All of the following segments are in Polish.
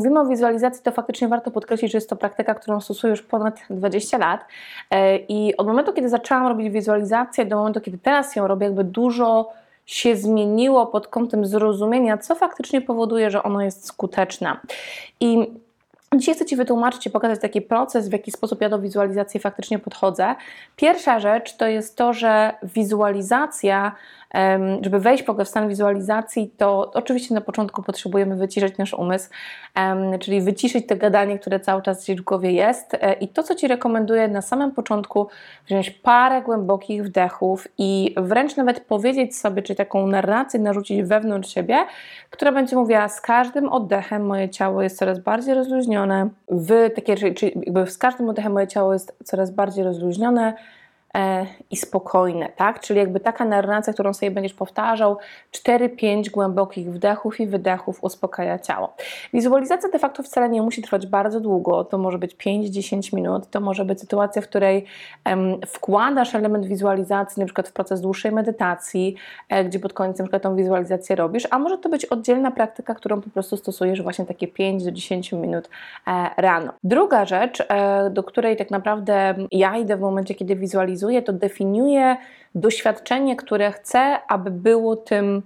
Mówimy o wizualizacji, to faktycznie warto podkreślić, że jest to praktyka, którą stosuję już ponad 20 lat. E, I od momentu, kiedy zaczęłam robić wizualizację, do momentu, kiedy teraz ją robię, jakby dużo się zmieniło pod kątem zrozumienia, co faktycznie powoduje, że ono jest skuteczne. I Dzisiaj chcę Ci wytłumaczyć i pokazać taki proces, w jaki sposób ja do wizualizacji faktycznie podchodzę. Pierwsza rzecz to jest to, że wizualizacja żeby wejść w stan wizualizacji, to oczywiście na początku potrzebujemy wyciszyć nasz umysł, czyli wyciszyć te gadanie, które cały czas gdzieś w głowie jest. E, I to, co Ci rekomenduję na samym początku, wziąć parę głębokich wdechów i wręcz nawet powiedzieć sobie, czy taką narrację narzucić wewnątrz siebie, która będzie mówiła: Z każdym oddechem moje ciało jest coraz bardziej rozluźnione. W takie, czyli, jakby z każdym oddechem moje ciało jest coraz bardziej rozluźnione i spokojne, tak? Czyli jakby taka narracja, którą sobie będziesz powtarzał, 4-5 głębokich wdechów i wydechów uspokaja ciało. Wizualizacja de facto wcale nie musi trwać bardzo długo, to może być 5-10 minut, to może być sytuacja, w której wkładasz element wizualizacji na przykład w proces dłuższej medytacji, e, gdzie pod koniec na przykład tą wizualizację robisz, a może to być oddzielna praktyka, którą po prostu stosujesz właśnie takie 5-10 minut e, rano. Druga rzecz, e, do której tak naprawdę ja idę w momencie, kiedy wizualizuję to definiuje doświadczenie, które chcę, aby było tym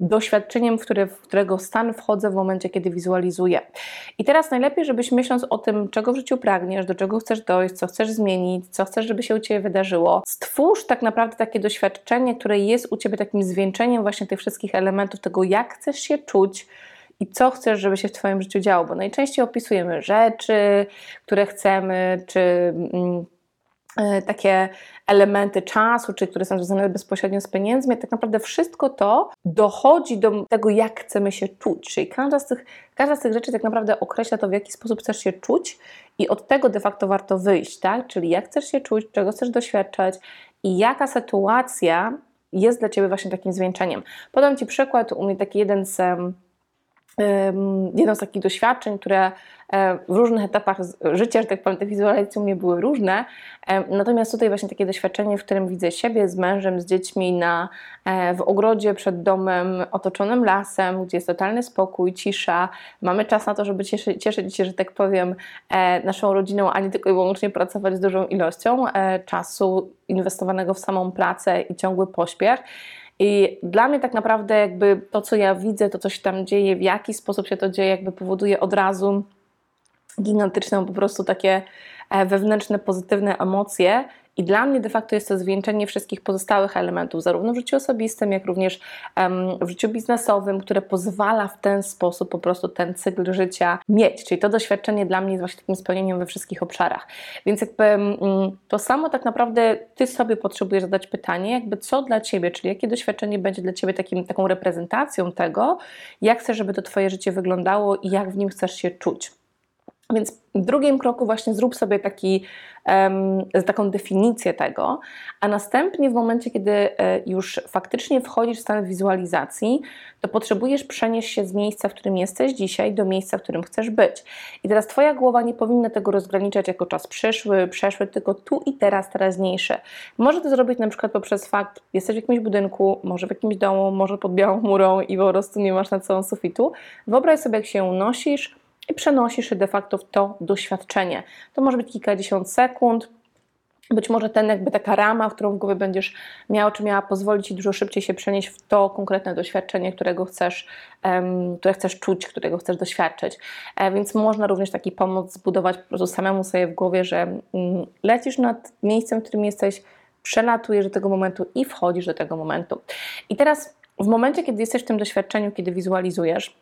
doświadczeniem, w, które, w którego stan wchodzę w momencie, kiedy wizualizuję. I teraz najlepiej, żebyś myśląc o tym, czego w życiu pragniesz, do czego chcesz dojść, co chcesz zmienić, co chcesz, żeby się u Ciebie wydarzyło, stwórz tak naprawdę takie doświadczenie, które jest u Ciebie takim zwieńczeniem właśnie tych wszystkich elementów, tego jak chcesz się czuć, i co chcesz, żeby się w Twoim życiu działo, bo najczęściej opisujemy rzeczy, które chcemy, czy mm, takie elementy czasu, czy które są związane bezpośrednio z pieniędzmi, tak naprawdę wszystko to dochodzi do tego, jak chcemy się czuć. Czyli każda z tych, każda z tych rzeczy tak naprawdę określa to, w jaki sposób chcesz się czuć i od tego de facto warto wyjść, tak? Czyli jak chcesz się czuć, czego chcesz doświadczać i jaka sytuacja jest dla Ciebie właśnie takim zwieńczeniem. Podam Ci przykład, u mnie taki jeden z jedno z takich doświadczeń, które e, w różnych etapach życia, że tak powiem, te wizualizacje u mnie były różne. Natomiast tutaj właśnie takie doświadczenie, w którym widzę siebie z mężem, z dziećmi na, e, w ogrodzie przed domem otoczonym lasem, gdzie jest totalny spokój, cisza. Mamy czas na to, żeby cieszyć, się, że tak powiem, e, naszą rodziną, a nie tylko i wyłącznie pracować z dużą ilością czasu inwestowanego w samą pracę i ciągły pośpiech. I dla mnie tak naprawdę jakby to, co ja widzę, to co się tam dzieje, w jaki sposób się to dzieje, jakby powoduje od razu gigantyczne po prostu takie e, wewnętrzne, pozytywne emocje i dla mnie de facto jest to zwieńczenie wszystkich pozostałych elementów, zarówno w życiu osobistym, jak również w życiu biznesowym, które pozwala w ten sposób po prostu ten cykl życia mieć. Czyli to doświadczenie dla mnie jest właśnie takim spełnieniem we wszystkich obszarach. Więc jakby um, to samo tak naprawdę Ty sobie potrzebujesz zadać pytanie, jakby co dla Ciebie, czyli jakie doświadczenie będzie dla Ciebie takim, taką reprezentacją tego, jak chcesz, żeby to Twoje życie wyglądało i jak w nim chcesz się czuć. Więc w drugim kroku właśnie zrób sobie taki, taką definicję tego, a następnie w momencie, kiedy e, już faktycznie wchodzisz w stan wizualizacji, to potrzebujesz przenieść się z miejsca, w którym jesteś dzisiaj, do miejsca, w którym chcesz być. I teraz Twoja głowa nie powinna tego rozgraniczać jako czas przyszły, przeszły, tylko tu i teraz, teraźniejsze. Może to zrobić na przykład poprzez fakt, jesteś w jakimś budynku, może w jakimś domu, może pod białą murą i po prostu nie masz na całą sufitu. Wyobraź sobie, jak się unosisz, i przenosisz się de facto w to doświadczenie. To może być kilkadziesiąt sekund, być może ten jakby taka rama, którą w głowie będziesz miał, czy miała pozwolić Ci dużo szybciej się przenieść w to konkretne doświadczenie, którego chcesz, um, które chcesz czuć, którego chcesz doświadczyć. E, więc można również taki pomoc zbudować po prostu samemu sobie w głowie, że mm, lecisz nad miejscem, w którym jesteś, przelatujesz do tego momentu i wchodzisz do tego momentu. I teraz w momencie, kiedy jesteś w tym doświadczeniu, kiedy wizualizujesz,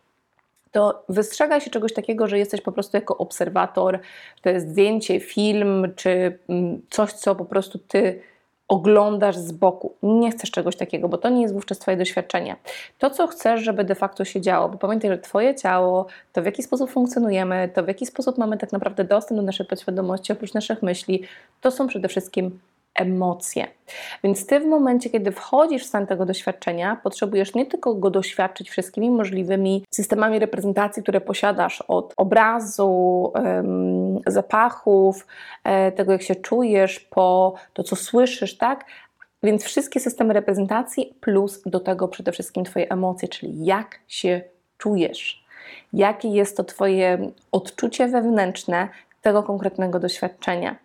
to wystrzegaj się czegoś takiego, że jesteś po prostu jako obserwator, to jest zdjęcie, film, czy mm, coś, co po prostu ty oglądasz z boku. Nie chcesz czegoś takiego, bo to nie jest wówczas Twoje doświadczenie. To, co chcesz, żeby de facto się działo, bo pamiętaj, że Twoje ciało, to w jaki sposób funkcjonujemy, to w jaki sposób mamy tak naprawdę dostęp do naszej podświadomości, oprócz naszych myśli, to są przede wszystkim emocje. Więc ty w momencie, kiedy wchodzisz w stan tego doświadczenia, potrzebujesz nie tylko go doświadczyć wszystkimi możliwymi systemami reprezentacji, które posiadasz od obrazu, zapachów, e, tego jak się czujesz, po to, co słyszysz, tak? Więc wszystkie systemy reprezentacji, plus do tego przede wszystkim Twoje emocje, czyli jak się czujesz. Jakie jest to Twoje odczucie wewnętrzne, tego konkretnego doświadczenia.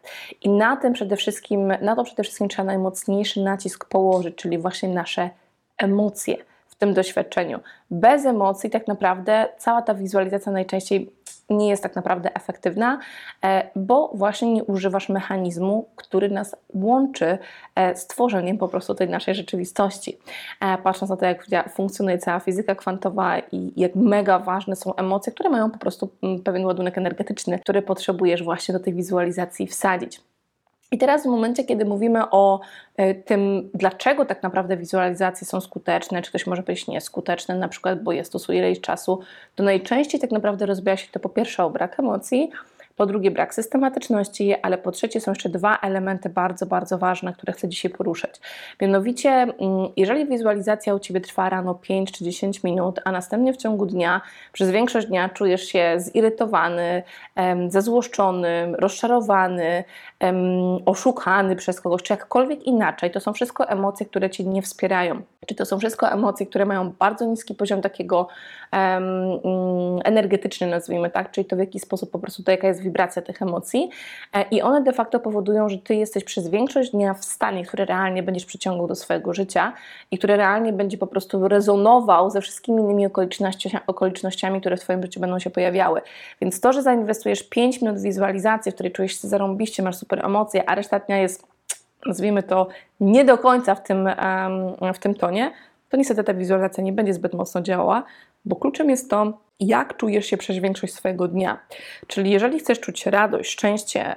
I na tym przede wszystkim, na to przede wszystkim trzeba najmocniejszy nacisk położyć, czyli właśnie nasze emocje w tym doświadczeniu. Bez emocji tak naprawdę cała ta wizualizacja najczęściej nie jest tak naprawdę efektywna, e, bo właśnie nie używasz mechanizmu, który nas łączy e, z tworzeniem po prostu tej naszej rzeczywistości. E, patrząc na to, jak funkcjonuje cała fizyka kwantowa i jak mega ważne są emocje, które mają po prostu mm, pewien ładunek energetyczny, który potrzebujesz właśnie do tej wizualizacji wsadzić. I teraz w momencie, kiedy mówimy o e, tym, dlaczego tak naprawdę wizualizacje są skuteczne, czy ktoś może być nieskuteczny, na przykład, bo je stosuje ileś czasu, to najczęściej tak naprawdę rozbija się to po pierwsze o brak emocji, po drugie brak systematyczności, ale po trzecie są jeszcze dwa elementy bardzo, bardzo ważne, które chcę dzisiaj poruszyć. Mianowicie, mm, jeżeli wizualizacja u Ciebie trwa rano 5 czy 10 minut, a następnie w ciągu dnia, przez większość dnia czujesz się zirytowany, zezłoszczony, rozczarowany, oszukany przez kogoś, czy jakkolwiek inaczej, to są wszystko emocje, które Cię nie wspierają. Czy to są wszystko emocje, które mają bardzo niski poziom takiego um, energetyczny, nazwijmy tak, czyli to w jaki sposób po prostu to jaka jest wibracja tych emocji e, i one de facto powodują, że Ty jesteś przez większość dnia w stanie, który realnie będziesz przyciągał do swojego życia i który realnie będzie po prostu rezonował ze wszystkimi innymi okolicznościami, które w Twoim życiu będą się pojawiały. Więc to, że zainwestujesz 5 minut w wizualizację, w której czujesz się zarąbiście, masz super emocje, a reszta dnia jest nazwijmy to, nie do końca w tym, w tym tonie, to niestety ta wizualizacja nie będzie zbyt mocno działała, bo kluczem jest to, jak czujesz się przez większość swojego dnia. Czyli jeżeli chcesz czuć radość, szczęście,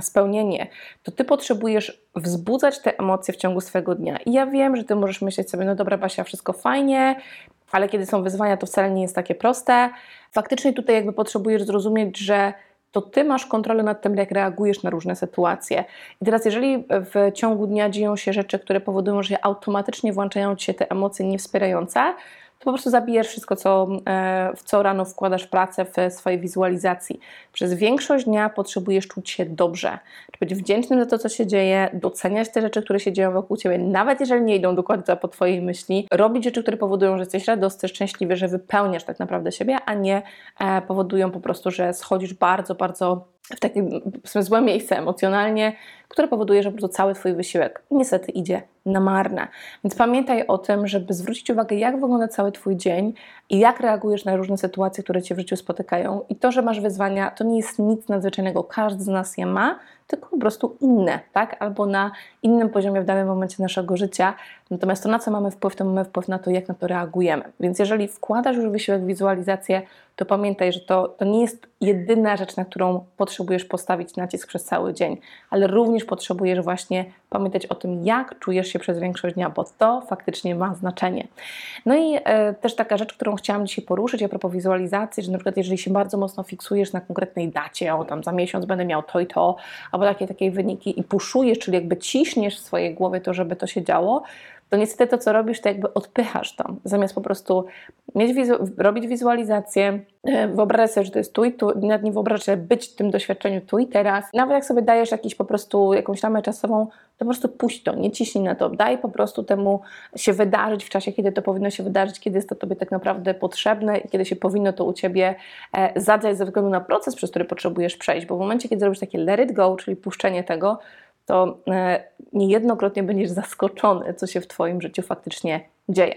spełnienie, to ty potrzebujesz wzbudzać te emocje w ciągu swojego dnia. I ja wiem, że ty możesz myśleć sobie, no dobra, Basia, wszystko fajnie, ale kiedy są wyzwania, to wcale nie jest takie proste. Faktycznie tutaj jakby potrzebujesz zrozumieć, że to ty masz kontrolę nad tym, jak reagujesz na różne sytuacje. I teraz, jeżeli w ciągu dnia dzieją się rzeczy, które powodują, że automatycznie włączają ci się te emocje niewspierające, to po prostu zabijesz wszystko, co, e, w co rano wkładasz pracę w swojej wizualizacji. Przez większość dnia potrzebujesz czuć się dobrze, być wdzięcznym za to, co się dzieje, doceniać te rzeczy, które się dzieją wokół Ciebie, nawet jeżeli nie idą dokładnie po Twojej myśli, robić rzeczy, które powodują, że jesteś radosny, szczęśliwy, że wypełniasz tak naprawdę siebie, a nie e, powodują po prostu, że schodzisz bardzo, bardzo w takie w złe miejsce emocjonalnie, które powoduje, że po prostu cały Twój wysiłek niestety idzie na marne. Więc pamiętaj o tym, żeby zwrócić uwagę, jak wygląda cały Twój dzień i jak reagujesz na różne sytuacje, które Cię w życiu spotykają. I to, że masz wyzwania, to nie jest nic nadzwyczajnego, każdy z nas je ma, tylko po prostu inne, tak? Albo na innym poziomie w danym momencie naszego życia. Natomiast to, na co mamy wpływ, to mamy wpływ na to, jak na to reagujemy. Więc jeżeli wkładasz już wysiłek w wizualizację, to pamiętaj, że to, to nie jest jedyna rzecz, na którą potrzebujesz postawić nacisk przez cały dzień, ale również potrzebujesz właśnie pamiętać o tym, jak czujesz się przez większość dnia, bo to faktycznie ma znaczenie. No i e, też taka rzecz, którą chciałam dzisiaj poruszyć a propos wizualizacji, że na przykład jeżeli się bardzo mocno fiksujesz na konkretnej dacie, o tam za miesiąc będę miał to i to, albo takie, takie wyniki i puszujesz, czyli jakby ciśniesz w swojej głowie to, żeby to się działo, to niestety to, co robisz, to jakby odpychasz to. Zamiast po prostu mieć wizu robić wizualizację, e, wyobrażać sobie, że to jest tu i tu, nawet nie wyobrażać sobie być w tym doświadczeniu tu i teraz. Nawet jak sobie dajesz jakiś po prostu jakąś ramę czasową, to po prostu puść to, nie ciśnij na to. Daj po prostu temu się wydarzyć w czasie, kiedy to powinno się wydarzyć, kiedy jest to Tobie tak naprawdę potrzebne i kiedy się powinno to u Ciebie e, zadzać ze względu na proces, przez który potrzebujesz przejść. Bo w momencie, kiedy zrobisz takie let it go, czyli puszczenie tego, to e, niejednokrotnie będziesz zaskoczony, co się w Twoim życiu faktycznie dzieje.